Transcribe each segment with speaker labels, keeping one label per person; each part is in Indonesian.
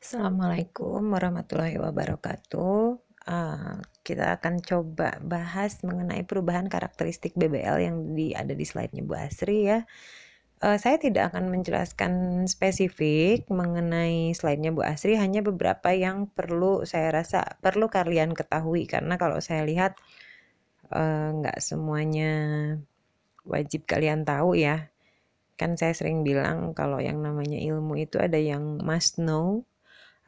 Speaker 1: Assalamualaikum warahmatullahi wabarakatuh. Uh, kita akan coba bahas mengenai perubahan karakteristik BBL yang di, ada di slide-nya Bu Asri ya. Uh, saya tidak akan menjelaskan spesifik mengenai slide-nya Bu Asri, hanya beberapa yang perlu saya rasa perlu kalian ketahui karena kalau saya lihat uh, nggak semuanya wajib kalian tahu ya. Kan saya sering bilang kalau yang namanya ilmu itu ada yang must know,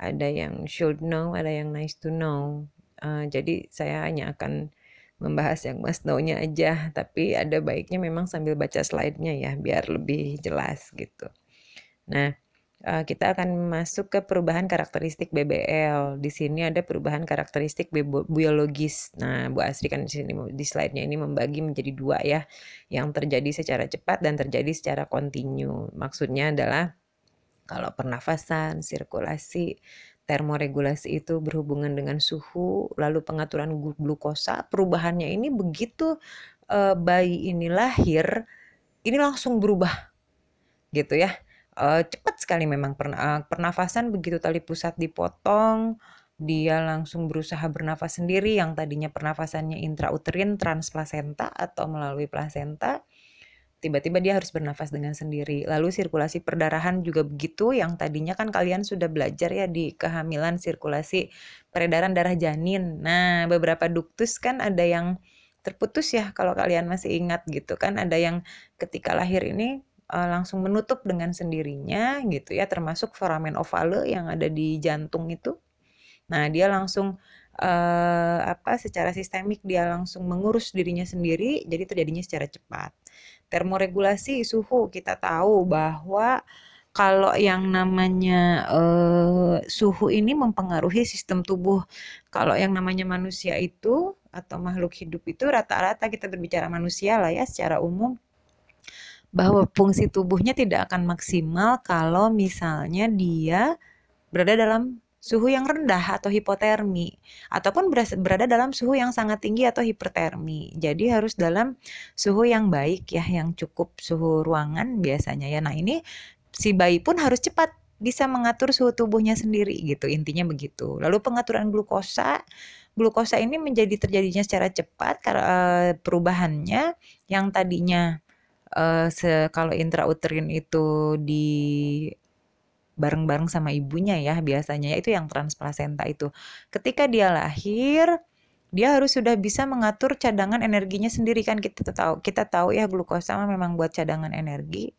Speaker 1: ada yang should know, ada yang nice to know. Uh, jadi saya hanya akan membahas yang must know-nya aja, tapi ada baiknya memang sambil baca slide-nya ya, biar lebih jelas gitu. Nah, uh, kita akan masuk ke perubahan karakteristik BBL. Di sini ada perubahan karakteristik biologis. Nah, Bu Asri kan di sini di slide-nya ini membagi menjadi dua ya, yang terjadi secara cepat dan terjadi secara kontinu. Maksudnya adalah kalau pernafasan, sirkulasi, termoregulasi itu berhubungan dengan suhu, lalu pengaturan glukosa, perubahannya ini begitu uh, bayi ini lahir, ini langsung berubah gitu ya. Uh, cepat sekali memang uh, pernafasan begitu tali pusat dipotong, dia langsung berusaha bernafas sendiri yang tadinya pernafasannya intrauterin transplasenta atau melalui plasenta tiba-tiba dia harus bernafas dengan sendiri. Lalu sirkulasi perdarahan juga begitu, yang tadinya kan kalian sudah belajar ya di kehamilan sirkulasi peredaran darah janin. Nah, beberapa duktus kan ada yang terputus ya kalau kalian masih ingat gitu kan, ada yang ketika lahir ini uh, langsung menutup dengan sendirinya gitu ya, termasuk foramen ovale yang ada di jantung itu. Nah, dia langsung uh, apa secara sistemik dia langsung mengurus dirinya sendiri, jadi terjadinya secara cepat. Termoregulasi suhu kita tahu bahwa kalau yang namanya uh, suhu ini mempengaruhi sistem tubuh. Kalau yang namanya manusia itu atau makhluk hidup itu rata-rata kita berbicara manusia lah ya secara umum bahwa fungsi tubuhnya tidak akan maksimal kalau misalnya dia berada dalam suhu yang rendah atau hipotermi ataupun berada dalam suhu yang sangat tinggi atau hipertermi. Jadi harus dalam suhu yang baik ya, yang cukup suhu ruangan biasanya ya. Nah, ini si bayi pun harus cepat bisa mengatur suhu tubuhnya sendiri gitu. Intinya begitu. Lalu pengaturan glukosa glukosa ini menjadi terjadinya secara cepat karena uh, perubahannya yang tadinya uh, kalau intrauterin itu di bareng-bareng sama ibunya ya biasanya itu yang transplasenta itu. Ketika dia lahir, dia harus sudah bisa mengatur cadangan energinya sendiri kan kita tahu kita tahu ya glukosa memang buat cadangan energi.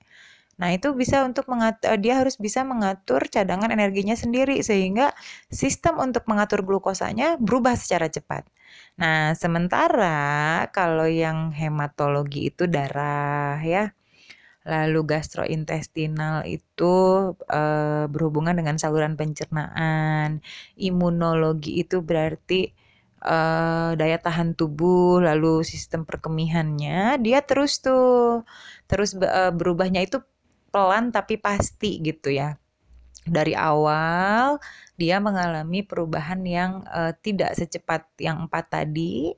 Speaker 1: Nah, itu bisa untuk mengatur dia harus bisa mengatur cadangan energinya sendiri sehingga sistem untuk mengatur glukosanya berubah secara cepat. Nah, sementara kalau yang hematologi itu darah ya Lalu gastrointestinal itu uh, berhubungan dengan saluran pencernaan. Imunologi itu berarti uh, daya tahan tubuh, lalu sistem perkemihannya dia terus tuh terus uh, berubahnya itu pelan tapi pasti gitu ya. Dari awal dia mengalami perubahan yang uh, tidak secepat yang empat tadi,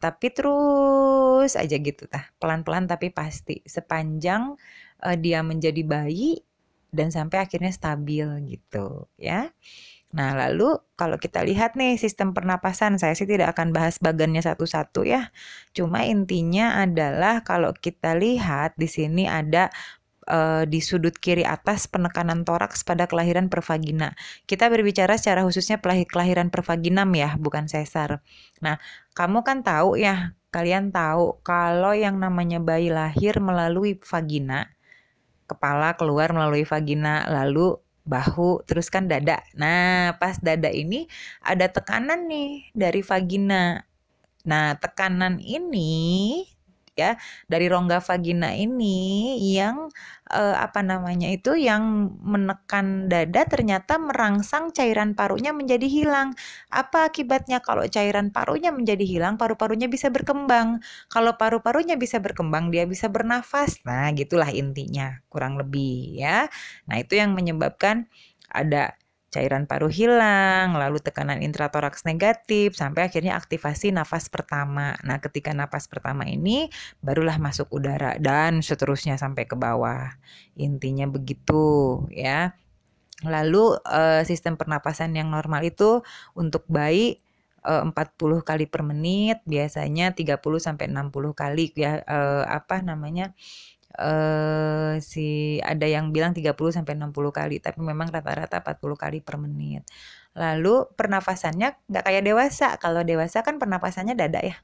Speaker 1: tapi terus aja gitu tah pelan-pelan tapi pasti sepanjang uh, dia menjadi bayi dan sampai akhirnya stabil gitu ya. Nah, lalu kalau kita lihat nih sistem pernapasan, saya sih tidak akan bahas bagannya satu-satu ya. Cuma intinya adalah kalau kita lihat di sini ada uh, di sudut kiri atas penekanan toraks pada kelahiran pervagina. Kita berbicara secara khususnya kelahiran pervaginam ya, bukan sesar. Nah, kamu kan tahu ya, kalian tahu kalau yang namanya bayi lahir melalui vagina, kepala keluar melalui vagina, lalu bahu, terus kan dada. Nah, pas dada ini ada tekanan nih dari vagina. Nah, tekanan ini ya dari rongga vagina ini yang uh, apa namanya itu yang menekan dada ternyata merangsang cairan parunya menjadi hilang. Apa akibatnya kalau cairan parunya menjadi hilang, paru-parunya bisa berkembang. Kalau paru-parunya bisa berkembang, dia bisa bernafas. Nah, gitulah intinya, kurang lebih ya. Nah, itu yang menyebabkan ada cairan paru hilang, lalu tekanan intratoraks negatif, sampai akhirnya aktivasi nafas pertama. Nah, ketika nafas pertama ini barulah masuk udara dan seterusnya sampai ke bawah. Intinya begitu ya. Lalu uh, sistem pernapasan yang normal itu untuk bayi uh, 40 kali per menit, biasanya 30 sampai 60 kali ya uh, apa namanya? Uh, si ada yang bilang 30 sampai 60 kali, tapi memang rata-rata 40 kali per menit. Lalu pernafasannya nggak kayak dewasa. Kalau dewasa kan pernapasannya dada ya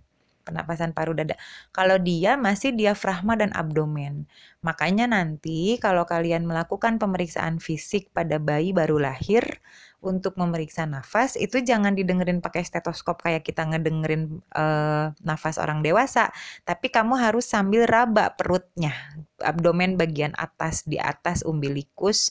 Speaker 1: pernapasan paru dada. Kalau dia masih diafragma dan abdomen. Makanya nanti kalau kalian melakukan pemeriksaan fisik pada bayi baru lahir untuk memeriksa nafas itu jangan didengerin pakai stetoskop kayak kita ngedengerin uh, nafas orang dewasa, tapi kamu harus sambil raba perutnya, abdomen bagian atas di atas umbilikus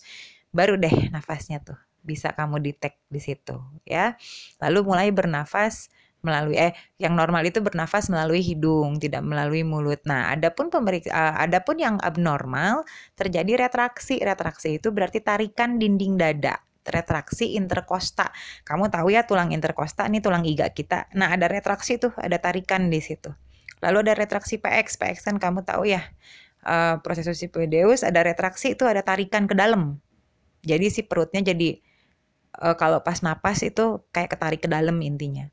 Speaker 1: baru deh nafasnya tuh bisa kamu detect di situ ya. Lalu mulai bernafas melalui eh yang normal itu bernafas melalui hidung, tidak melalui mulut. Nah, adapun pemeriksa uh, adapun yang abnormal terjadi retraksi. Retraksi itu berarti tarikan dinding dada. Retraksi interkosta. Kamu tahu ya tulang interkosta ini tulang iga kita. Nah, ada retraksi tuh, ada tarikan di situ. Lalu ada retraksi PX. PX kan kamu tahu ya. Uh, proses Sipideus ada retraksi itu ada tarikan ke dalam. Jadi si perutnya jadi uh, kalau pas napas itu kayak ketarik ke dalam intinya.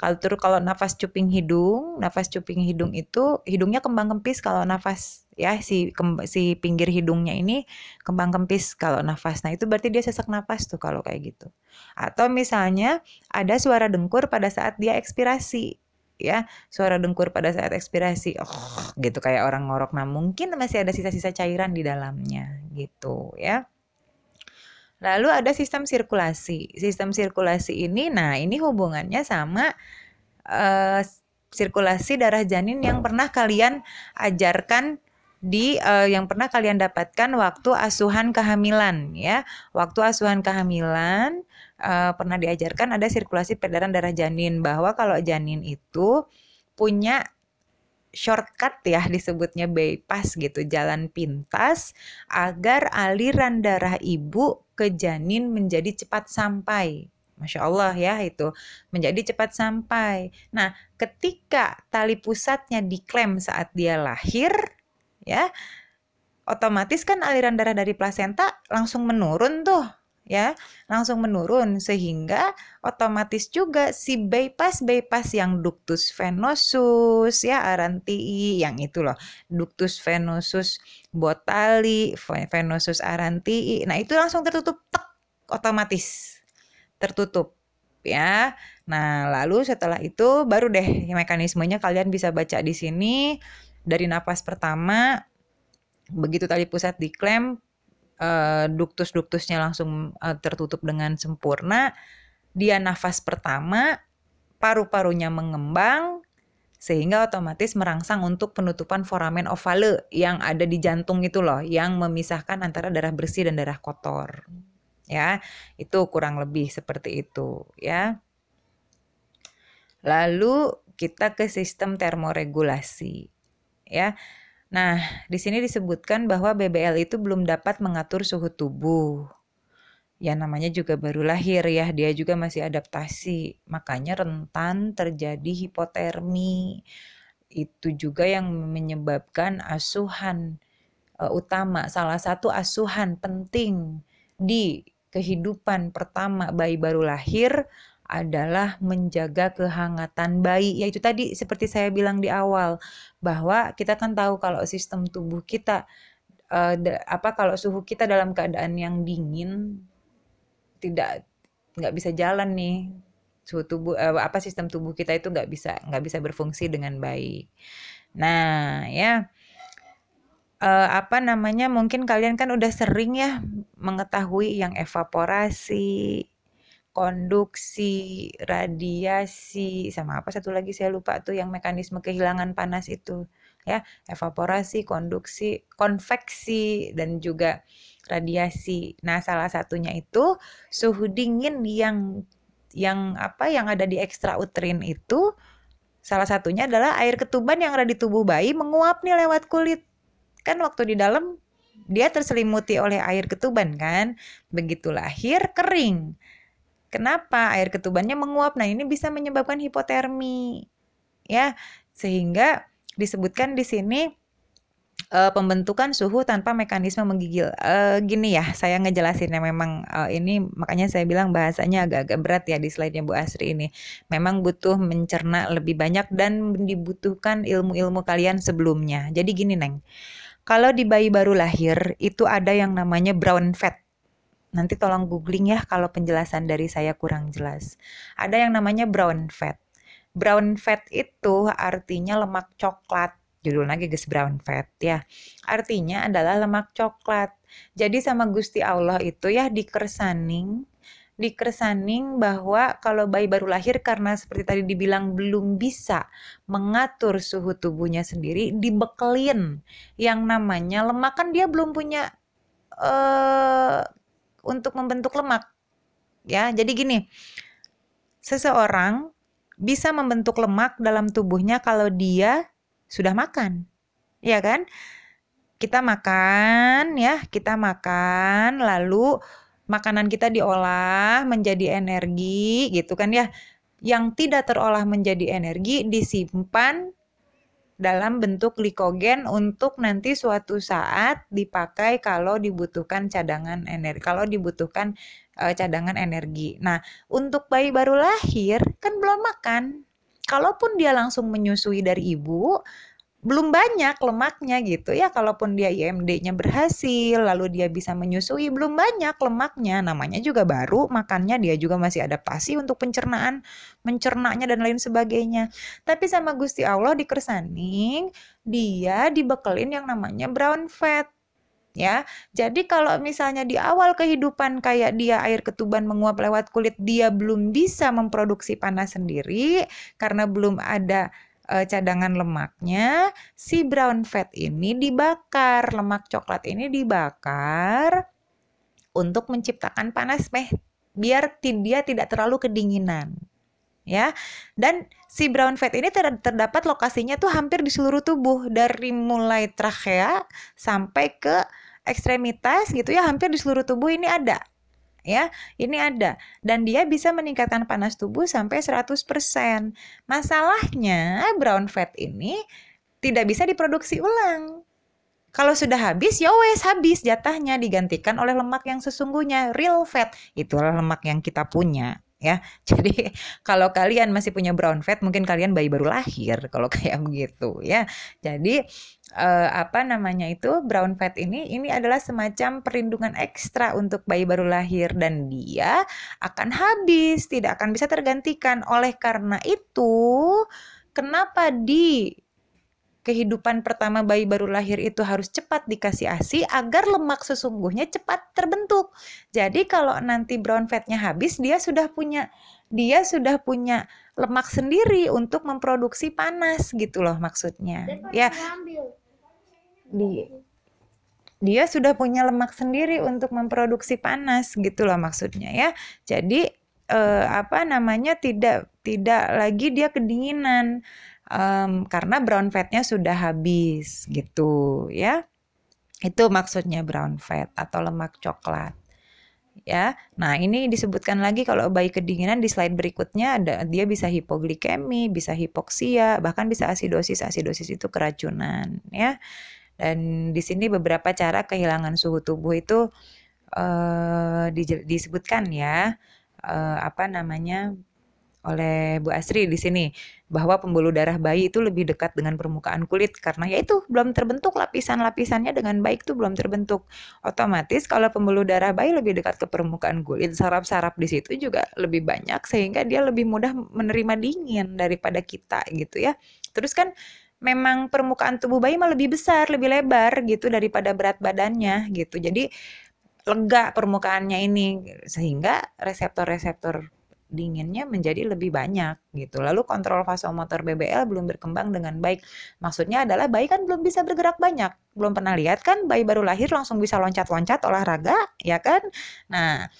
Speaker 1: Kalau terus kalau nafas cuping hidung, nafas cuping hidung itu hidungnya kembang kempis kalau nafas ya si si pinggir hidungnya ini kembang kempis kalau nafas. Nah, itu berarti dia sesak nafas tuh kalau kayak gitu. Atau misalnya ada suara dengkur pada saat dia ekspirasi ya suara dengkur pada saat ekspirasi oh gitu kayak orang ngorok nah mungkin masih ada sisa-sisa cairan di dalamnya gitu ya Lalu ada sistem sirkulasi. Sistem sirkulasi ini, nah ini hubungannya sama uh, sirkulasi darah janin yang pernah kalian ajarkan di uh, yang pernah kalian dapatkan waktu asuhan kehamilan ya. Waktu asuhan kehamilan uh, pernah diajarkan ada sirkulasi peredaran darah janin bahwa kalau janin itu punya shortcut ya disebutnya bypass gitu, jalan pintas agar aliran darah ibu ke janin menjadi cepat sampai. Masya Allah ya itu menjadi cepat sampai. Nah, ketika tali pusatnya diklem saat dia lahir, ya otomatis kan aliran darah dari plasenta langsung menurun tuh ya langsung menurun sehingga otomatis juga si bypass bypass yang ductus venosus ya arantii yang itu loh ductus venosus botali venosus arantii nah itu langsung tertutup tek otomatis tertutup ya. Nah lalu setelah itu baru deh mekanismenya kalian bisa baca di sini dari napas pertama begitu tali pusat diklem uh, duktus-duktusnya langsung uh, tertutup dengan sempurna. Dia nafas pertama, paru-parunya mengembang, sehingga otomatis merangsang untuk penutupan foramen ovale yang ada di jantung itu loh, yang memisahkan antara darah bersih dan darah kotor. Ya, itu kurang lebih seperti itu ya. Lalu kita ke sistem termoregulasi. Ya. Nah, di sini disebutkan bahwa BBL itu belum dapat mengatur suhu tubuh. Ya namanya juga baru lahir ya, dia juga masih adaptasi. Makanya rentan terjadi hipotermi. Itu juga yang menyebabkan asuhan uh, utama, salah satu asuhan penting di kehidupan pertama bayi baru lahir adalah menjaga kehangatan bayi. Yaitu tadi seperti saya bilang di awal bahwa kita kan tahu kalau sistem tubuh kita uh, apa kalau suhu kita dalam keadaan yang dingin tidak nggak bisa jalan nih suhu tubuh uh, apa sistem tubuh kita itu nggak bisa nggak bisa berfungsi dengan baik. Nah ya uh, apa namanya mungkin kalian kan udah sering ya mengetahui yang evaporasi konduksi, radiasi, sama apa satu lagi saya lupa tuh yang mekanisme kehilangan panas itu ya evaporasi, konduksi, konveksi dan juga radiasi. Nah, salah satunya itu suhu dingin yang yang apa yang ada di ekstrauterin itu salah satunya adalah air ketuban yang ada di tubuh bayi menguap nih lewat kulit. Kan waktu di dalam dia terselimuti oleh air ketuban kan. Begitu lahir kering. Kenapa? Air ketubannya menguap. Nah, ini bisa menyebabkan hipotermi. Ya, sehingga disebutkan di sini uh, pembentukan suhu tanpa mekanisme menggigil. Uh, gini ya, saya ngejelasinnya memang uh, ini makanya saya bilang bahasanya agak-agak berat ya di slide-nya Bu Asri ini. Memang butuh mencerna lebih banyak dan dibutuhkan ilmu-ilmu kalian sebelumnya. Jadi gini, Neng. Kalau di bayi baru lahir itu ada yang namanya brown fat. Nanti tolong googling ya kalau penjelasan dari saya kurang jelas. Ada yang namanya brown fat. Brown fat itu artinya lemak coklat judul lagi guys brown fat ya. Artinya adalah lemak coklat. Jadi sama Gusti Allah itu ya dikersaning dikersaning bahwa kalau bayi baru lahir karena seperti tadi dibilang belum bisa mengatur suhu tubuhnya sendiri dibekelin yang namanya lemak kan dia belum punya uh, untuk membentuk lemak ya jadi gini seseorang bisa membentuk lemak dalam tubuhnya kalau dia sudah makan. Ya kan? Kita makan ya, kita makan lalu makanan kita diolah menjadi energi gitu kan ya. Yang tidak terolah menjadi energi disimpan dalam bentuk glikogen untuk nanti suatu saat dipakai kalau dibutuhkan cadangan energi, kalau dibutuhkan uh, cadangan energi. Nah, untuk bayi baru lahir kan belum makan, kalaupun dia langsung menyusui dari ibu, belum banyak lemaknya gitu ya. Kalaupun dia IMD-nya berhasil lalu dia bisa menyusui belum banyak lemaknya. Namanya juga baru makannya dia juga masih adaptasi untuk pencernaan mencernanya dan lain sebagainya. Tapi sama Gusti Allah di kersaning dia dibekelin yang namanya brown fat ya. Jadi kalau misalnya di awal kehidupan kayak dia air ketuban menguap lewat kulit, dia belum bisa memproduksi panas sendiri karena belum ada uh, cadangan lemaknya, si brown fat ini dibakar, lemak coklat ini dibakar untuk menciptakan panas meh biar dia tidak terlalu kedinginan ya. Dan si brown fat ini ter terdapat lokasinya tuh hampir di seluruh tubuh dari mulai trachea sampai ke ekstremitas gitu ya, hampir di seluruh tubuh ini ada. Ya, ini ada dan dia bisa meningkatkan panas tubuh sampai 100%. Masalahnya brown fat ini tidak bisa diproduksi ulang. Kalau sudah habis, ya wes habis jatahnya digantikan oleh lemak yang sesungguhnya real fat. Itulah lemak yang kita punya ya. Jadi kalau kalian masih punya brown fat, mungkin kalian bayi baru lahir kalau kayak begitu ya. Jadi eh, apa namanya itu brown fat ini ini adalah semacam perlindungan ekstra untuk bayi baru lahir dan dia akan habis, tidak akan bisa tergantikan. Oleh karena itu, kenapa di kehidupan pertama bayi baru lahir itu harus cepat dikasih ASI agar lemak sesungguhnya cepat terbentuk. Jadi kalau nanti brown fatnya habis, dia sudah punya dia sudah punya lemak sendiri untuk memproduksi panas gitu loh maksudnya. Ya. Di dia sudah punya lemak sendiri untuk memproduksi panas gitu loh maksudnya ya. Jadi eh, apa namanya tidak tidak lagi dia kedinginan um, karena brown fatnya sudah habis gitu ya. Itu maksudnya brown fat atau lemak coklat. Ya, nah ini disebutkan lagi kalau bayi kedinginan di slide berikutnya ada dia bisa hipoglikemi, bisa hipoksia, bahkan bisa asidosis. Asidosis itu keracunan, ya. Dan di sini beberapa cara kehilangan suhu tubuh itu uh, disebutkan ya, uh, apa namanya oleh Bu Asri di sini bahwa pembuluh darah bayi itu lebih dekat dengan permukaan kulit karena ya itu belum terbentuk lapisan-lapisannya dengan baik itu belum terbentuk. Otomatis kalau pembuluh darah bayi lebih dekat ke permukaan kulit, saraf-saraf di situ juga lebih banyak sehingga dia lebih mudah menerima dingin daripada kita gitu ya. Terus kan memang permukaan tubuh bayi mah lebih besar, lebih lebar gitu daripada berat badannya gitu. Jadi lega permukaannya ini sehingga reseptor-reseptor dinginnya menjadi lebih banyak gitu. Lalu kontrol vasomotor BBL belum berkembang dengan baik. Maksudnya adalah bayi kan belum bisa bergerak banyak. Belum pernah lihat kan bayi baru lahir langsung bisa loncat-loncat olahraga, ya kan? Nah,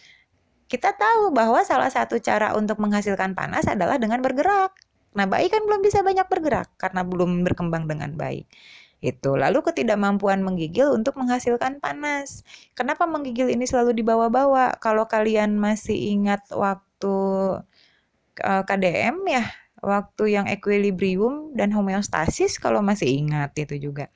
Speaker 1: kita tahu bahwa salah satu cara untuk menghasilkan panas adalah dengan bergerak. Nah, bayi kan belum bisa banyak bergerak karena belum berkembang dengan baik. Itu. Lalu ketidakmampuan menggigil untuk menghasilkan panas. Kenapa menggigil ini selalu dibawa-bawa? Kalau kalian masih ingat waktu waktu uh, KDM ya, waktu yang equilibrium dan homeostasis kalau masih ingat itu juga.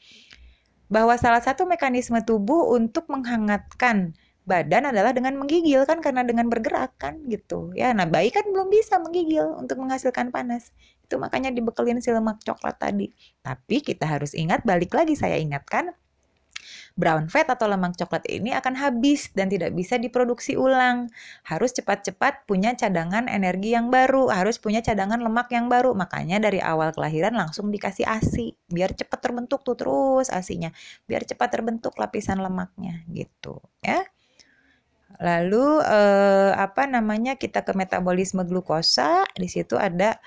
Speaker 1: bahwa salah satu mekanisme tubuh untuk menghangatkan badan adalah dengan menggigil kan karena dengan bergerak kan gitu. Ya nah bayi kan belum bisa menggigil untuk menghasilkan panas. Itu makanya dibekelin si lemak coklat tadi. Tapi kita harus ingat balik lagi saya ingatkan brown fat atau lemak coklat ini akan habis dan tidak bisa diproduksi ulang. Harus cepat-cepat punya cadangan energi yang baru, harus punya cadangan lemak yang baru. Makanya dari awal kelahiran langsung dikasih ASI, biar cepat terbentuk tuh terus asinya, biar cepat terbentuk lapisan lemaknya gitu ya. Lalu eh, apa namanya kita ke metabolisme glukosa, di situ ada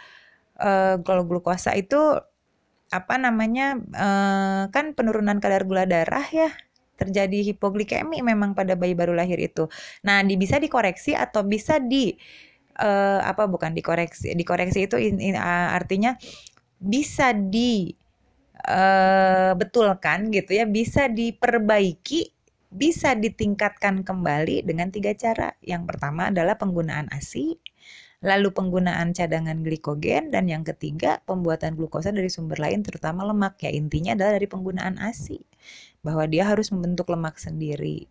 Speaker 1: eh, glukosa itu apa namanya eh, kan penurunan kadar gula darah ya terjadi hipoglikemi memang pada bayi baru lahir itu. Nah, di, bisa dikoreksi atau bisa di uh, apa bukan dikoreksi. Dikoreksi itu in, in, uh, artinya bisa di uh, betulkan gitu ya, bisa diperbaiki, bisa ditingkatkan kembali dengan tiga cara. Yang pertama adalah penggunaan ASI, lalu penggunaan cadangan glikogen, dan yang ketiga pembuatan glukosa dari sumber lain terutama lemak. Ya intinya adalah dari penggunaan ASI bahwa dia harus membentuk lemak sendiri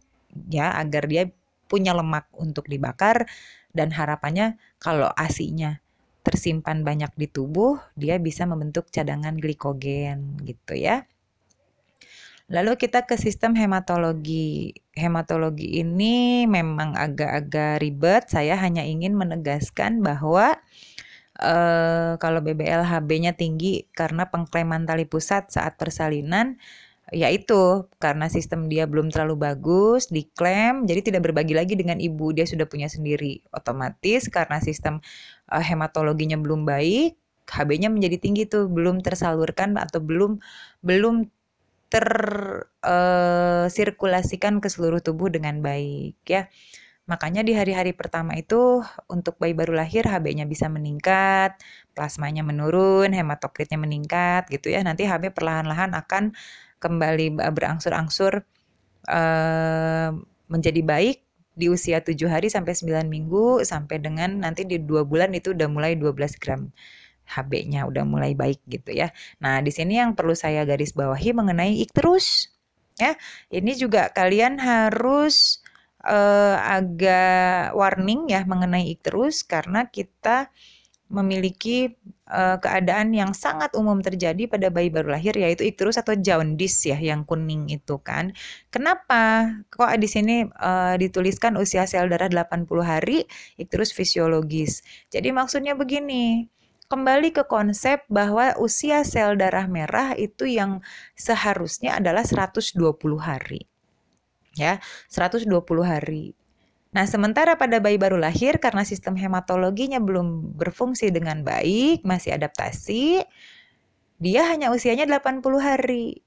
Speaker 1: ya agar dia punya lemak untuk dibakar dan harapannya kalau asinya tersimpan banyak di tubuh, dia bisa membentuk cadangan glikogen gitu ya. Lalu kita ke sistem hematologi. Hematologi ini memang agak-agak ribet. Saya hanya ingin menegaskan bahwa eh, kalau BBL HB-nya tinggi karena pengkleman tali pusat saat persalinan, ya itu karena sistem dia belum terlalu bagus diklaim jadi tidak berbagi lagi dengan ibu dia sudah punya sendiri otomatis karena sistem uh, hematologinya belum baik HB-nya menjadi tinggi tuh belum tersalurkan atau belum belum tersirkulasikan uh, ke seluruh tubuh dengan baik ya Makanya di hari-hari pertama itu untuk bayi baru lahir HB-nya bisa meningkat, plasmanya menurun, hematokritnya meningkat gitu ya. Nanti HB perlahan-lahan akan kembali berangsur-angsur uh, menjadi baik di usia 7 hari sampai 9 minggu sampai dengan nanti di 2 bulan itu udah mulai 12 gram HB-nya udah mulai baik gitu ya. Nah, di sini yang perlu saya garis bawahi mengenai ikterus ya. Ini juga kalian harus uh, agak warning ya mengenai ikterus karena kita memiliki uh, keadaan yang sangat umum terjadi pada bayi baru lahir yaitu ikterus atau jaundice ya yang kuning itu kan. Kenapa? Kok di sini uh, dituliskan usia sel darah 80 hari ikterus fisiologis. Jadi maksudnya begini, kembali ke konsep bahwa usia sel darah merah itu yang seharusnya adalah 120 hari. Ya, 120 hari. Nah, sementara pada bayi baru lahir karena sistem hematologinya belum berfungsi dengan baik, masih adaptasi, dia hanya usianya 80 hari.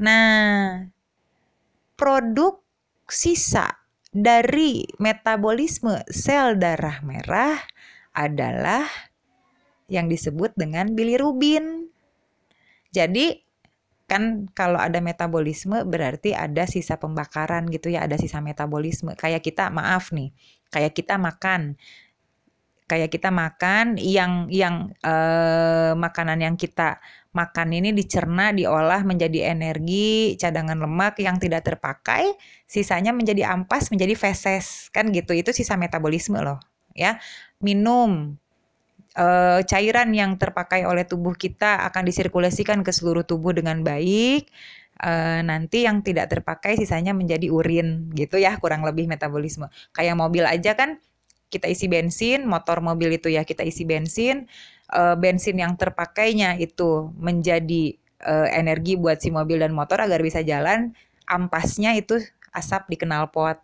Speaker 1: Nah, produk sisa dari metabolisme sel darah merah adalah yang disebut dengan bilirubin. Jadi, kan kalau ada metabolisme berarti ada sisa pembakaran gitu ya, ada sisa metabolisme. Kayak kita maaf nih, kayak kita makan kayak kita makan yang yang eh, makanan yang kita makan ini dicerna, diolah menjadi energi, cadangan lemak yang tidak terpakai, sisanya menjadi ampas, menjadi feses, kan gitu. Itu sisa metabolisme loh, ya. Minum uh, cairan yang terpakai oleh tubuh kita akan disirkulasikan ke seluruh tubuh dengan baik. Uh, nanti yang tidak terpakai sisanya menjadi urin gitu ya kurang lebih metabolisme. Kayak mobil aja kan kita isi bensin motor mobil itu ya kita isi bensin. Uh, bensin yang terpakainya itu menjadi uh, energi buat si mobil dan motor agar bisa jalan ampasnya itu asap di knalpot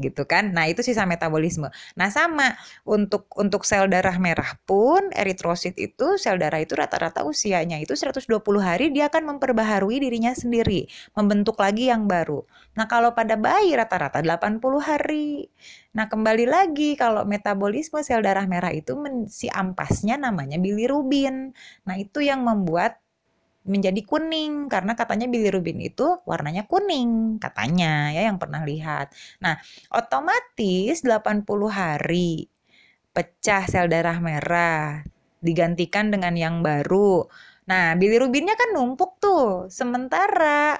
Speaker 1: gitu kan. Nah, itu sisa metabolisme. Nah, sama untuk untuk sel darah merah pun eritrosit itu sel darah itu rata-rata usianya itu 120 hari dia akan memperbaharui dirinya sendiri, membentuk lagi yang baru. Nah, kalau pada bayi rata-rata 80 hari. Nah, kembali lagi kalau metabolisme sel darah merah itu si ampasnya namanya bilirubin. Nah, itu yang membuat menjadi kuning karena katanya bilirubin itu warnanya kuning katanya ya yang pernah lihat. Nah, otomatis 80 hari pecah sel darah merah digantikan dengan yang baru. Nah, bilirubinnya kan numpuk tuh. Sementara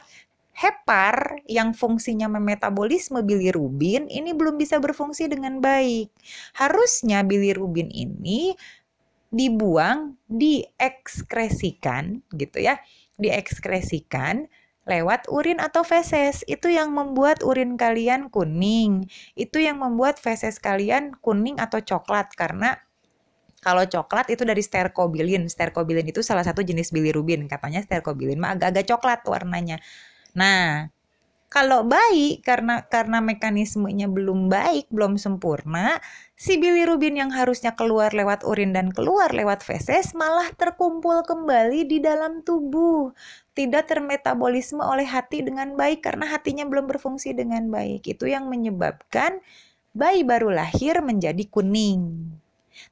Speaker 1: hepar yang fungsinya memetabolisme bilirubin ini belum bisa berfungsi dengan baik. Harusnya bilirubin ini dibuang, diekskresikan gitu ya, diekskresikan lewat urin atau feses. Itu yang membuat urin kalian kuning. Itu yang membuat feses kalian kuning atau coklat karena kalau coklat itu dari sterkobilin. Sterkobilin itu salah satu jenis bilirubin. Katanya sterkobilin mah agak-agak coklat warnanya. Nah, kalau bayi karena karena mekanismenya belum baik, belum sempurna, si bilirubin yang harusnya keluar lewat urin dan keluar lewat feses malah terkumpul kembali di dalam tubuh. Tidak termetabolisme oleh hati dengan baik karena hatinya belum berfungsi dengan baik. Itu yang menyebabkan bayi baru lahir menjadi kuning.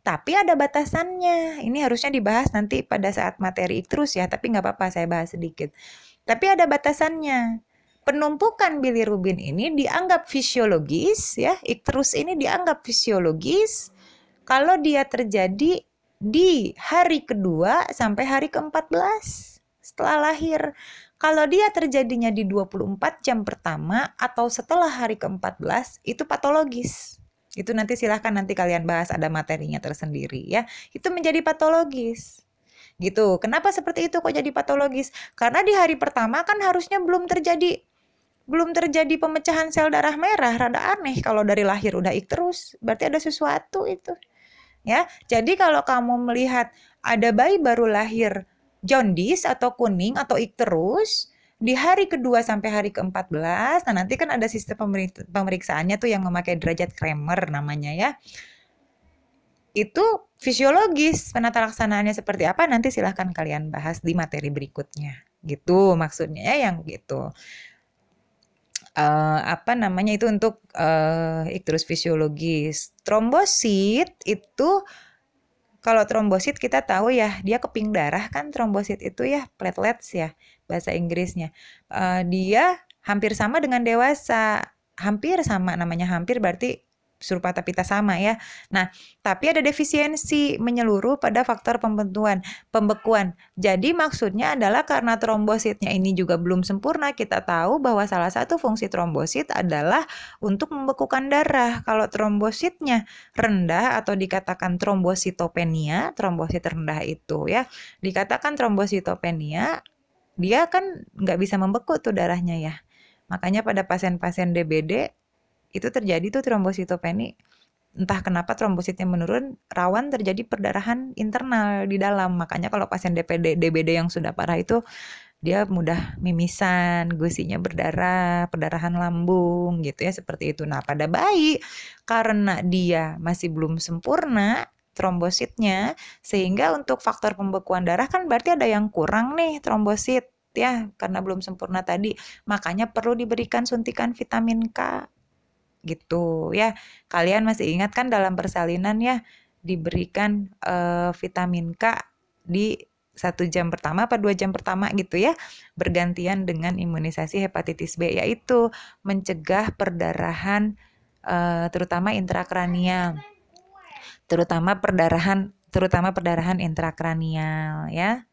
Speaker 1: Tapi ada batasannya. Ini harusnya dibahas nanti pada saat materi terus ya, tapi nggak apa-apa saya bahas sedikit. Tapi ada batasannya penumpukan bilirubin ini dianggap fisiologis ya, ikterus ini dianggap fisiologis kalau dia terjadi di hari kedua sampai hari ke-14 setelah lahir. Kalau dia terjadinya di 24 jam pertama atau setelah hari ke-14 itu patologis. Itu nanti silahkan nanti kalian bahas ada materinya tersendiri ya. Itu menjadi patologis gitu. Kenapa seperti itu kok jadi patologis? Karena di hari pertama kan harusnya belum terjadi belum terjadi pemecahan sel darah merah, rada aneh kalau dari lahir udah ik terus, berarti ada sesuatu itu. Ya, jadi kalau kamu melihat ada bayi baru lahir jaundice atau kuning atau ik terus di hari kedua sampai hari ke-14, nah nanti kan ada sistem pemeriksaannya tuh yang memakai derajat Kramer namanya ya. Itu fisiologis penata laksanaannya seperti apa nanti silahkan kalian bahas di materi berikutnya. Gitu maksudnya ya yang gitu uh, apa namanya itu untuk uh, ikterus fisiologis. Trombosit itu kalau trombosit kita tahu ya dia keping darah kan trombosit itu ya platelets ya bahasa Inggrisnya. Uh, dia hampir sama dengan dewasa, hampir sama namanya hampir berarti serupa tapi tak sama ya. Nah, tapi ada defisiensi menyeluruh pada faktor pembentuan, pembekuan. Jadi maksudnya adalah karena trombositnya ini juga belum sempurna, kita tahu bahwa salah satu fungsi trombosit adalah untuk membekukan darah. Kalau trombositnya rendah atau dikatakan trombositopenia, trombosit rendah itu ya, dikatakan trombositopenia, dia kan nggak bisa membeku tuh darahnya ya. Makanya pada pasien-pasien DBD itu terjadi tuh trombositopeni. Entah kenapa trombositnya menurun rawan terjadi perdarahan internal di dalam. Makanya kalau pasien DPD DBD yang sudah parah itu dia mudah mimisan gusinya berdarah perdarahan lambung gitu ya seperti itu. Nah pada bayi karena dia masih belum sempurna trombositnya sehingga untuk faktor pembekuan darah kan berarti ada yang kurang nih trombosit ya karena belum sempurna tadi. Makanya perlu diberikan suntikan vitamin K gitu ya. Kalian masih ingat kan dalam persalinan ya diberikan uh, vitamin K di satu jam pertama apa dua jam pertama gitu ya bergantian dengan imunisasi hepatitis B yaitu mencegah perdarahan uh, terutama intrakranial terutama perdarahan terutama perdarahan intrakranial ya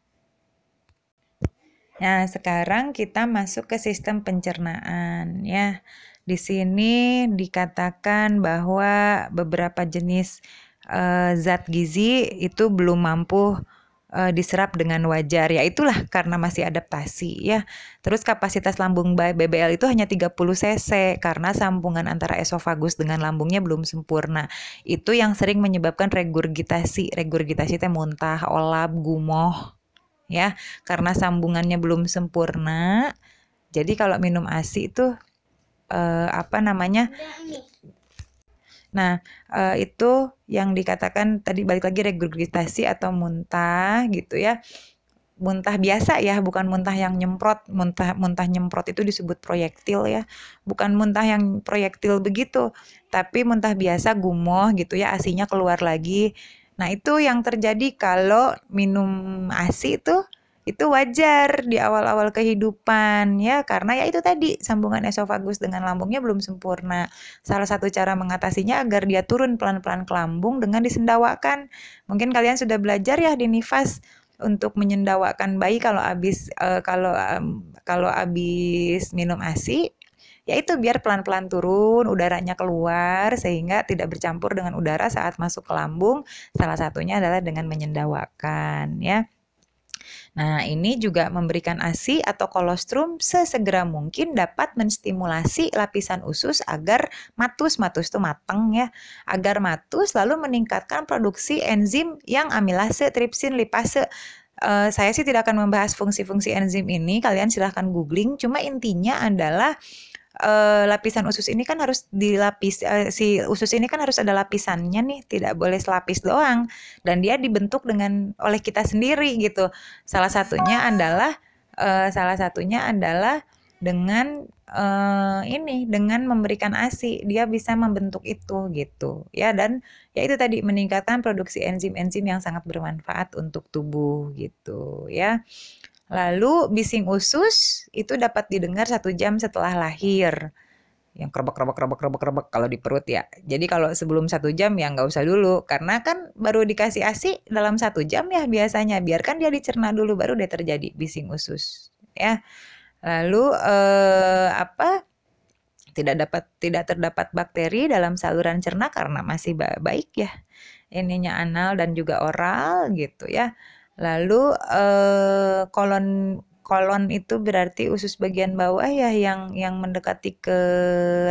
Speaker 1: Nah, sekarang kita masuk ke sistem pencernaan ya. Di sini dikatakan bahwa beberapa jenis uh, zat gizi itu belum mampu uh, diserap dengan wajar. Ya itulah karena masih adaptasi ya. Terus kapasitas lambung BBL itu hanya 30 cc karena sambungan antara esofagus dengan lambungnya belum sempurna. Itu yang sering menyebabkan regurgitasi. Regurgitasi itu muntah, olap, gumoh ya. Karena sambungannya belum sempurna. Jadi kalau minum ASI itu uh, apa namanya Nah, uh, itu yang dikatakan tadi balik lagi regurgitasi atau muntah gitu ya. Muntah biasa ya, bukan muntah yang nyemprot. Muntah muntah nyemprot itu disebut proyektil ya. Bukan muntah yang proyektil begitu, tapi muntah biasa gumoh gitu ya, asinya keluar lagi. Nah, itu yang terjadi kalau minum ASI itu itu wajar di awal-awal kehidupan ya karena ya itu tadi sambungan esofagus dengan lambungnya belum sempurna. Salah satu cara mengatasinya agar dia turun pelan-pelan ke lambung dengan disendawakan. Mungkin kalian sudah belajar ya di nifas untuk menyendawakan bayi kalau habis uh, kalau kalau habis minum ASI yaitu biar pelan-pelan turun, udaranya keluar sehingga tidak bercampur dengan udara saat masuk ke lambung. Salah satunya adalah dengan menyendawakan ya. Nah, ini juga memberikan ASI atau kolostrum sesegera mungkin dapat menstimulasi lapisan usus agar matus, matus itu matang ya, agar matus lalu meningkatkan produksi enzim yang amilase, tripsin, lipase. Uh, saya sih tidak akan membahas fungsi-fungsi enzim ini, kalian silahkan googling. Cuma intinya adalah uh, lapisan usus ini kan harus dilapis uh, si usus ini kan harus ada lapisannya nih, tidak boleh selapis doang dan dia dibentuk dengan oleh kita sendiri gitu. Salah satunya adalah uh, salah satunya adalah dengan uh, ini dengan memberikan ASI dia bisa membentuk itu gitu ya dan ya itu tadi meningkatkan produksi enzim-enzim yang sangat bermanfaat untuk tubuh gitu ya. Lalu bising usus itu dapat didengar satu jam setelah lahir. Yang kerebek kerebek kerebek kerebek kerebek kalau di perut ya. Jadi kalau sebelum satu jam ya nggak usah dulu karena kan baru dikasih asi dalam satu jam ya biasanya. Biarkan dia dicerna dulu baru dia terjadi bising usus ya. Lalu eh, apa? Tidak dapat tidak terdapat bakteri dalam saluran cerna karena masih baik ya ininya anal dan juga oral gitu ya. Lalu eh, kolon kolon itu berarti usus bagian bawah ya yang yang mendekati ke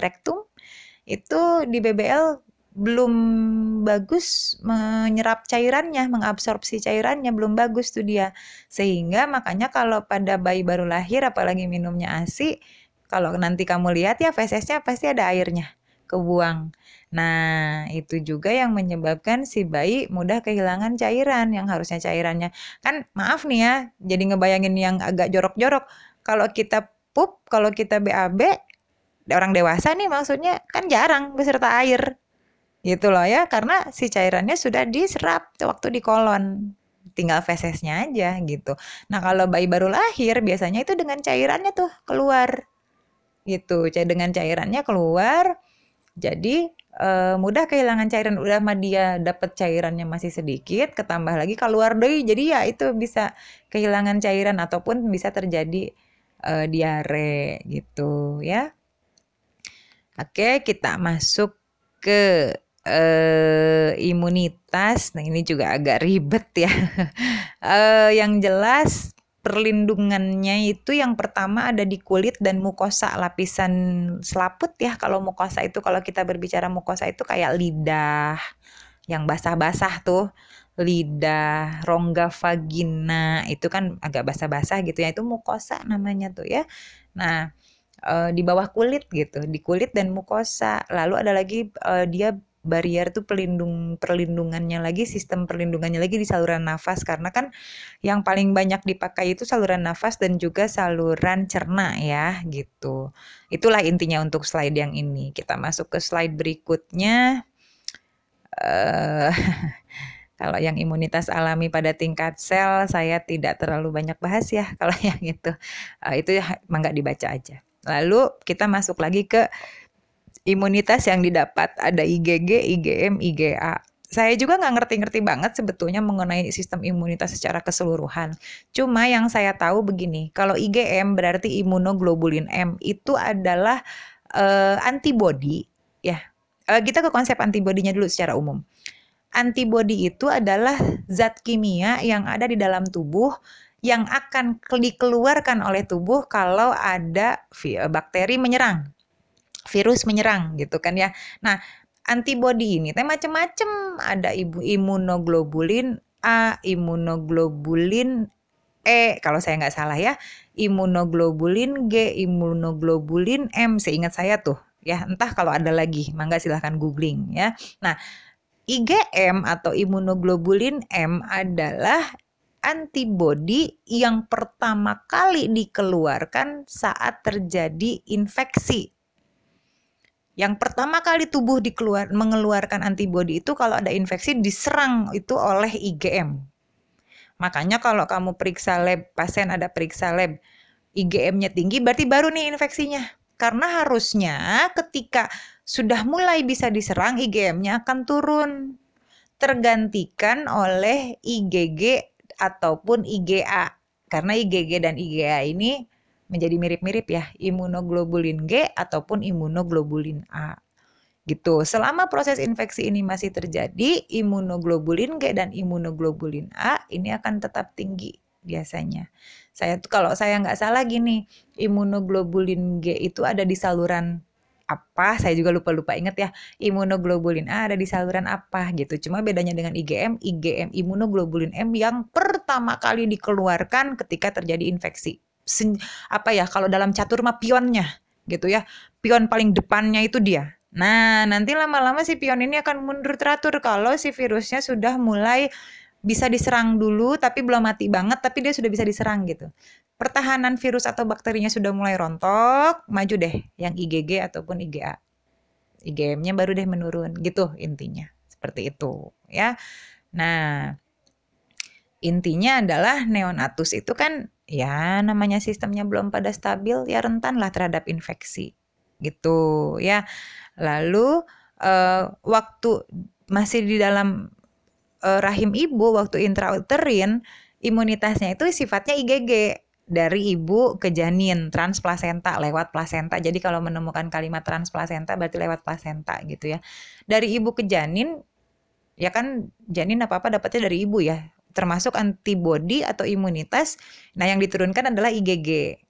Speaker 1: rektum itu di BBL belum bagus menyerap cairannya, mengabsorpsi cairannya belum bagus tuh dia. Sehingga makanya kalau pada bayi baru lahir apalagi minumnya ASI, kalau nanti kamu lihat ya fesesnya pasti ada airnya kebuang. Nah, itu juga yang menyebabkan si bayi mudah kehilangan cairan yang harusnya cairannya. Kan maaf nih ya, jadi ngebayangin yang agak jorok-jorok. Kalau kita pup, kalau kita BAB, orang dewasa nih maksudnya kan jarang beserta air. Gitu loh ya, karena si cairannya sudah diserap waktu di kolon. Tinggal fesesnya aja gitu. Nah, kalau bayi baru lahir biasanya itu dengan cairannya tuh keluar. Gitu, dengan cairannya keluar. Jadi uh, mudah kehilangan cairan. Udah mah dia dapat cairannya masih sedikit ketambah lagi keluar deh jadi ya itu bisa kehilangan cairan ataupun bisa terjadi uh, diare gitu ya. Oke kita masuk ke uh, imunitas. Nah ini juga agak ribet ya. Uh, yang jelas perlindungannya itu yang pertama ada di kulit dan mukosa lapisan selaput ya kalau mukosa itu kalau kita berbicara mukosa itu kayak lidah yang basah-basah tuh lidah, rongga vagina itu kan agak basah-basah gitu ya itu mukosa namanya tuh ya. Nah, e, di bawah kulit gitu, di kulit dan mukosa. Lalu ada lagi e, dia barrier tuh pelindung perlindungannya lagi sistem perlindungannya lagi di saluran nafas karena kan yang paling banyak dipakai itu saluran nafas dan juga saluran cerna ya gitu. Itulah intinya untuk slide yang ini. Kita masuk ke slide berikutnya. Uh, kalau yang imunitas alami pada tingkat sel saya tidak terlalu banyak bahas ya kalau yang itu uh, itu mangga dibaca aja. Lalu kita masuk lagi ke imunitas yang didapat ada IgG, IgM, IgA. Saya juga nggak ngerti-ngerti banget sebetulnya mengenai sistem imunitas secara keseluruhan. Cuma yang saya tahu begini, kalau IgM berarti imunoglobulin M itu adalah uh, antibody ya. Uh, kita ke konsep antibodinya dulu secara umum. Antibody itu adalah zat kimia yang ada di dalam tubuh yang akan dikeluarkan oleh tubuh kalau ada bakteri menyerang virus menyerang gitu kan ya. Nah, antibody ini teh macam-macam. Ada ibu imunoglobulin A, imunoglobulin E, kalau saya nggak salah ya, imunoglobulin G, imunoglobulin M, seingat saya tuh ya. Entah kalau ada lagi, mangga silahkan googling ya. Nah, IgM atau imunoglobulin M adalah antibody yang pertama kali dikeluarkan saat terjadi infeksi yang pertama kali tubuh dikeluar, mengeluarkan antibodi itu kalau ada infeksi diserang itu oleh IgM. Makanya kalau kamu periksa lab, pasien ada periksa lab, IgM-nya tinggi berarti baru nih infeksinya. Karena harusnya ketika sudah mulai bisa diserang IgM-nya akan turun. Tergantikan oleh IgG ataupun IgA. Karena IgG dan IgA ini menjadi mirip-mirip ya, imunoglobulin G ataupun imunoglobulin A. Gitu. Selama proses infeksi ini masih terjadi, imunoglobulin G dan imunoglobulin A ini akan tetap tinggi biasanya. Saya tuh kalau saya nggak salah gini, imunoglobulin G itu ada di saluran apa saya juga lupa-lupa inget ya imunoglobulin A ada di saluran apa gitu cuma bedanya dengan IgM IgM imunoglobulin M yang pertama kali dikeluarkan ketika terjadi infeksi apa ya kalau dalam catur mah pionnya gitu ya pion paling depannya itu dia nah nanti lama-lama si pion ini akan mundur teratur kalau si virusnya sudah mulai bisa diserang dulu tapi belum mati banget tapi dia sudah bisa diserang gitu pertahanan virus atau bakterinya sudah mulai rontok, maju deh yang IgG ataupun IgA. IgM-nya baru deh menurun, gitu intinya. Seperti itu, ya. Nah, intinya adalah neonatus itu kan ya namanya sistemnya belum pada stabil, ya rentan lah terhadap infeksi. Gitu, ya. Lalu uh, waktu masih di dalam uh, rahim ibu waktu intrauterin imunitasnya itu sifatnya IgG dari ibu ke janin transplasenta lewat plasenta. Jadi kalau menemukan kalimat transplasenta berarti lewat plasenta gitu ya. Dari ibu ke janin ya kan janin apa-apa dapatnya dari ibu ya. Termasuk antibodi atau imunitas. Nah, yang diturunkan adalah IgG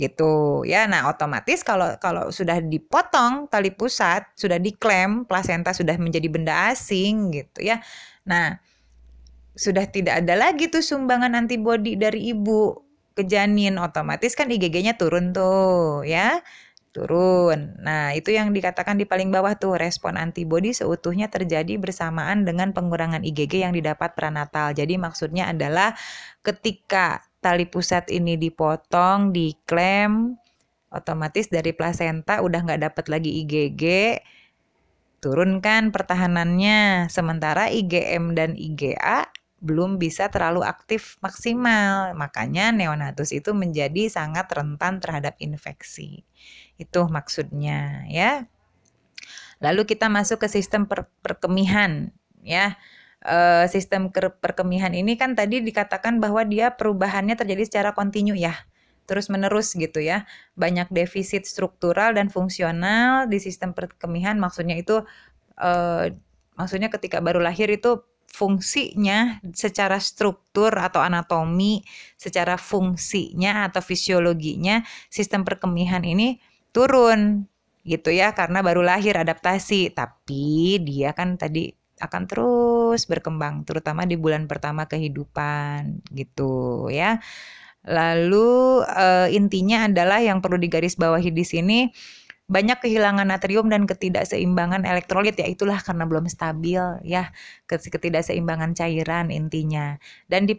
Speaker 1: gitu ya. Nah, otomatis kalau kalau sudah dipotong tali pusat, sudah diklaim plasenta sudah menjadi benda asing gitu ya. Nah, sudah tidak ada lagi tuh sumbangan antibodi dari ibu ke janin otomatis kan IgG-nya turun tuh ya turun. Nah, itu yang dikatakan di paling bawah tuh respon antibodi seutuhnya terjadi bersamaan dengan pengurangan IgG yang didapat pranatal. Jadi maksudnya adalah ketika tali pusat ini dipotong, diklem, otomatis dari plasenta udah nggak dapat lagi IgG, turunkan pertahanannya. Sementara IgM dan IgA belum bisa terlalu aktif maksimal. Makanya neonatus itu menjadi sangat rentan terhadap infeksi. Itu maksudnya ya. Lalu kita masuk ke sistem per perkemihan ya. E, sistem perkemihan ini kan tadi dikatakan bahwa dia perubahannya terjadi secara kontinu ya terus menerus gitu ya. Banyak defisit struktural dan fungsional di sistem perkemihan maksudnya itu e, maksudnya ketika baru lahir itu fungsinya secara struktur atau anatomi, secara fungsinya atau fisiologinya sistem perkemihan ini turun gitu ya karena baru lahir adaptasi. Tapi dia kan tadi akan terus berkembang terutama di bulan pertama kehidupan gitu ya. Lalu uh, intinya adalah yang perlu digarisbawahi di sini banyak kehilangan natrium dan ketidakseimbangan elektrolit ya itulah karena belum stabil ya ketidakseimbangan cairan intinya dan di,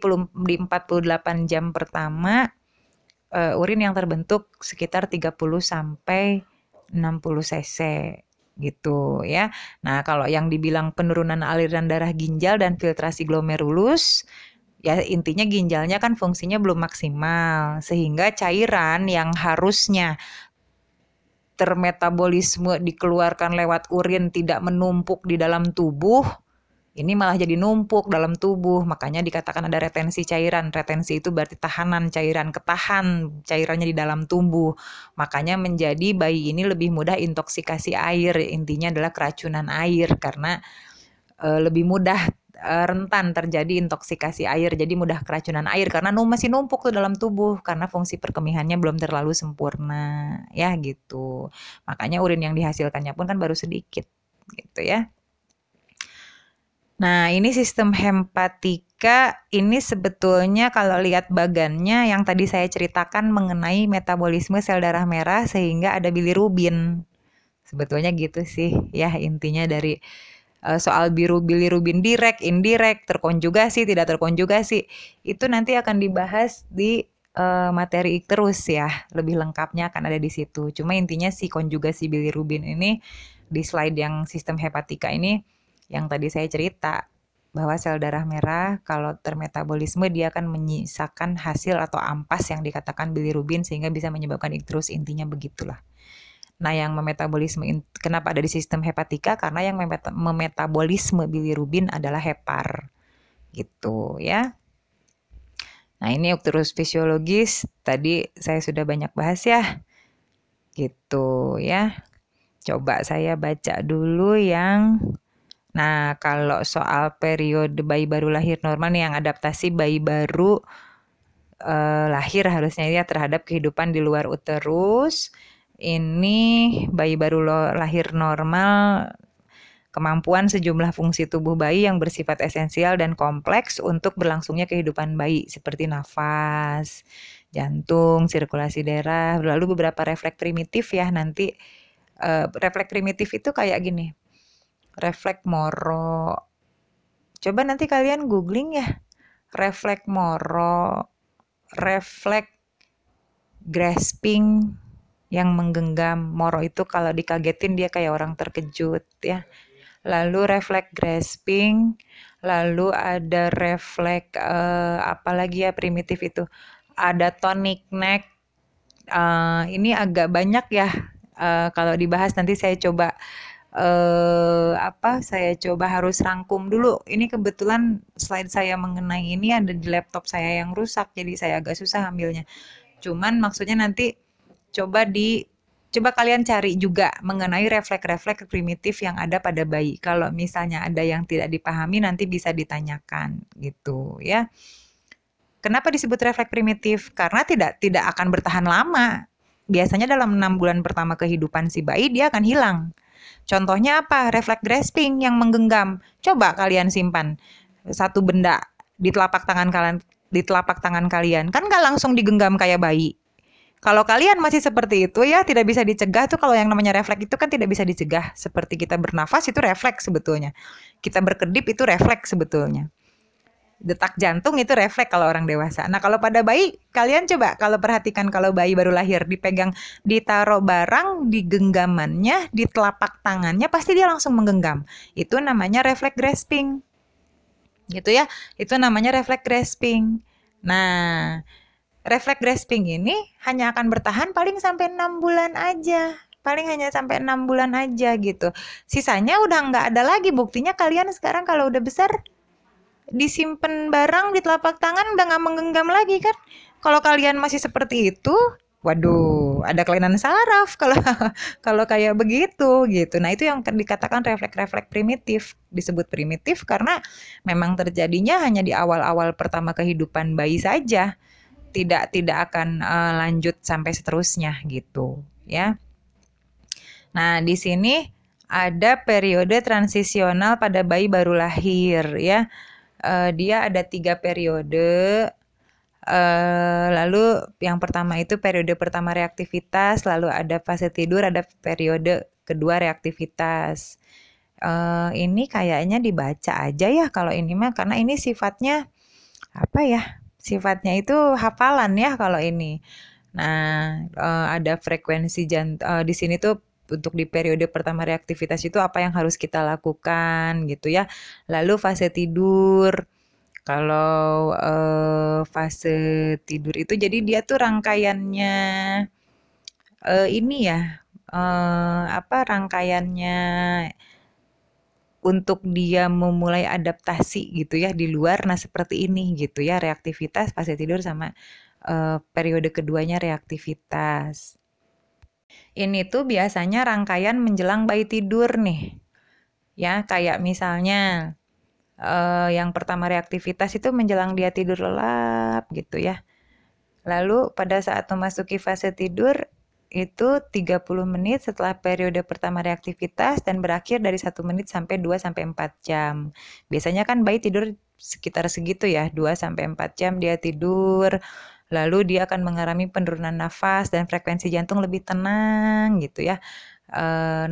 Speaker 1: di 48 jam pertama uh, urin yang terbentuk sekitar 30 sampai 60 cc gitu ya. Nah, kalau yang dibilang penurunan aliran darah ginjal dan filtrasi glomerulus ya intinya ginjalnya kan fungsinya belum maksimal sehingga cairan yang harusnya termetabolisme dikeluarkan lewat urin tidak menumpuk di dalam tubuh, ini malah jadi numpuk dalam tubuh. Makanya dikatakan ada retensi cairan. Retensi itu berarti tahanan cairan, ketahan cairannya di dalam tubuh. Makanya menjadi bayi ini lebih mudah intoksikasi air. Intinya adalah keracunan air karena e, lebih mudah rentan terjadi intoksikasi air, jadi mudah keracunan air karena masih numpuk tuh dalam tubuh karena fungsi perkemihannya belum terlalu sempurna, ya gitu. Makanya urin yang dihasilkannya pun kan baru sedikit, gitu ya. Nah, ini sistem hepatika ini sebetulnya kalau lihat bagannya yang tadi saya ceritakan mengenai metabolisme sel darah merah sehingga ada bilirubin. Sebetulnya gitu sih ya intinya dari soal biru bilirubin direct, indirect, terkonjugasi, tidak terkonjugasi, itu nanti akan dibahas di uh, materi terus ya. Lebih lengkapnya akan ada di situ. Cuma intinya si konjugasi bilirubin ini di slide yang sistem hepatika ini yang tadi saya cerita bahwa sel darah merah kalau termetabolisme dia akan menyisakan hasil atau ampas yang dikatakan bilirubin sehingga bisa menyebabkan ikterus intinya begitulah. Nah, yang memetabolisme kenapa ada di sistem hepatika? Karena yang memetabolisme bilirubin adalah hepar. Gitu ya. Nah, ini terus fisiologis tadi saya sudah banyak bahas ya. Gitu ya. Coba saya baca dulu yang Nah, kalau soal periode bayi baru lahir normal nih yang adaptasi bayi baru eh, lahir harusnya ya terhadap kehidupan di luar uterus. Ini bayi baru lahir normal kemampuan sejumlah fungsi tubuh bayi yang bersifat esensial dan kompleks untuk berlangsungnya kehidupan bayi seperti nafas, jantung, sirkulasi darah, lalu beberapa refleks primitif ya nanti uh, refleks primitif itu kayak gini. Refleks moro. Coba nanti kalian googling ya. Refleks moro, refleks grasping yang menggenggam. Moro itu kalau dikagetin dia kayak orang terkejut ya lalu refleks grasping, lalu ada refleks uh, apa lagi ya primitif itu, ada tonic neck. Uh, ini agak banyak ya uh, kalau dibahas nanti saya coba uh, apa saya coba harus rangkum dulu. Ini kebetulan slide saya mengenai ini ada di laptop saya yang rusak jadi saya agak susah ambilnya. Cuman maksudnya nanti coba di coba kalian cari juga mengenai refleks-refleks primitif yang ada pada bayi. Kalau misalnya ada yang tidak dipahami nanti bisa ditanyakan gitu ya. Kenapa disebut refleks primitif? Karena tidak tidak akan bertahan lama. Biasanya dalam enam bulan pertama kehidupan si bayi dia akan hilang. Contohnya apa? Refleks grasping yang menggenggam. Coba kalian simpan satu benda di telapak tangan kalian di telapak tangan kalian kan nggak langsung digenggam kayak bayi kalau kalian masih seperti itu ya tidak bisa dicegah tuh kalau yang namanya refleks itu kan tidak bisa dicegah. Seperti kita bernafas itu refleks sebetulnya. Kita berkedip itu refleks sebetulnya. Detak jantung itu refleks kalau orang dewasa. Nah kalau pada bayi kalian coba kalau perhatikan kalau bayi baru lahir dipegang ditaruh barang di genggamannya di telapak tangannya pasti dia langsung menggenggam. Itu namanya refleks grasping. Gitu ya. Itu namanya refleks grasping. Nah, refleks grasping ini hanya akan bertahan paling sampai enam bulan aja. Paling hanya sampai enam bulan aja gitu. Sisanya udah nggak ada lagi. Buktinya kalian sekarang kalau udah besar disimpan barang di telapak tangan udah nggak menggenggam lagi kan? Kalau kalian masih seperti itu waduh ada kelainan saraf kalau kalau kayak begitu gitu. Nah itu yang dikatakan refleks-refleks primitif. Disebut primitif karena memang terjadinya hanya di awal-awal pertama kehidupan bayi saja tidak tidak akan uh, lanjut sampai seterusnya gitu ya. Nah, di sini ada periode transisional pada bayi baru lahir ya. Uh, dia ada tiga periode. Uh, lalu yang pertama itu periode pertama reaktivitas, lalu ada fase tidur, ada periode kedua reaktivitas. Uh, ini kayaknya dibaca aja ya kalau ini mah karena ini sifatnya apa ya sifatnya itu hafalan ya kalau ini. Nah, uh, ada frekuensi jantung uh, di sini tuh untuk di periode pertama reaktivitas itu apa yang harus kita lakukan gitu ya. Lalu fase tidur. Kalau uh, fase tidur itu jadi dia tuh rangkaiannya ini ya. Apa rangkaiannya untuk dia memulai adaptasi gitu ya di luar. Nah seperti ini gitu ya reaktivitas fase tidur sama uh, periode keduanya reaktivitas. Ini tuh biasanya rangkaian menjelang bayi tidur nih ya. Kayak misalnya uh, yang pertama reaktivitas itu menjelang dia tidur lelap gitu ya. Lalu pada saat memasuki fase tidur itu 30 menit setelah periode pertama reaktivitas dan berakhir dari 1 menit sampai 2 sampai 4 jam. Biasanya kan bayi tidur sekitar segitu ya, 2 sampai 4 jam dia tidur. Lalu dia akan mengalami penurunan nafas dan frekuensi jantung lebih tenang gitu ya. E,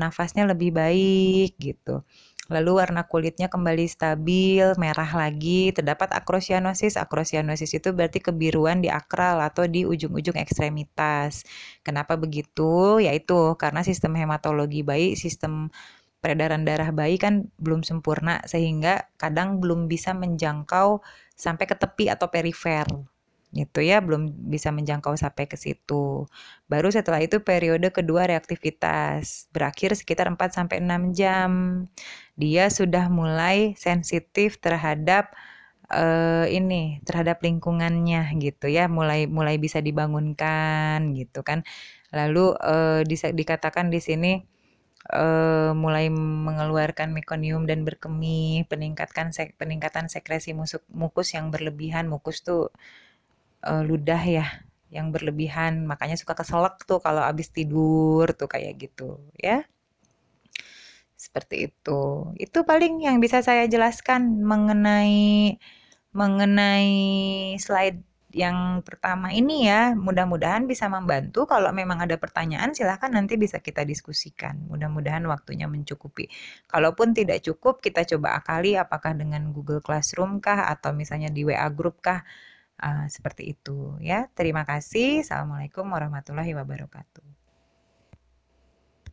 Speaker 1: nafasnya lebih baik gitu. Lalu warna kulitnya kembali stabil, merah lagi, terdapat akrosianosis. Akrosianosis itu berarti kebiruan di akral atau di ujung-ujung ekstremitas. Kenapa begitu? Yaitu karena sistem hematologi bayi, sistem peredaran darah bayi kan belum sempurna sehingga kadang belum bisa menjangkau sampai ke tepi atau perifer gitu ya belum bisa menjangkau sampai ke situ. Baru setelah itu periode kedua reaktivitas berakhir sekitar 4 sampai 6 jam. Dia sudah mulai sensitif terhadap uh, ini terhadap lingkungannya gitu ya, mulai mulai bisa dibangunkan gitu kan. Lalu uh, dikatakan di sini uh, mulai mengeluarkan mekonium dan berkemih, peningkatkan sek, peningkatan sekresi musuk, mukus yang berlebihan. Mukus tuh uh, ludah ya yang berlebihan, makanya suka keselak tuh kalau habis tidur tuh kayak gitu ya. Seperti itu. Itu paling yang bisa saya jelaskan mengenai mengenai slide yang pertama ini ya. Mudah-mudahan bisa membantu. Kalau memang ada pertanyaan silahkan nanti bisa kita diskusikan. Mudah-mudahan waktunya mencukupi. Kalaupun tidak cukup, kita coba akali apakah dengan Google Classroom kah atau misalnya di WA Group kah. Uh, seperti itu ya. Terima kasih. Assalamualaikum warahmatullahi wabarakatuh.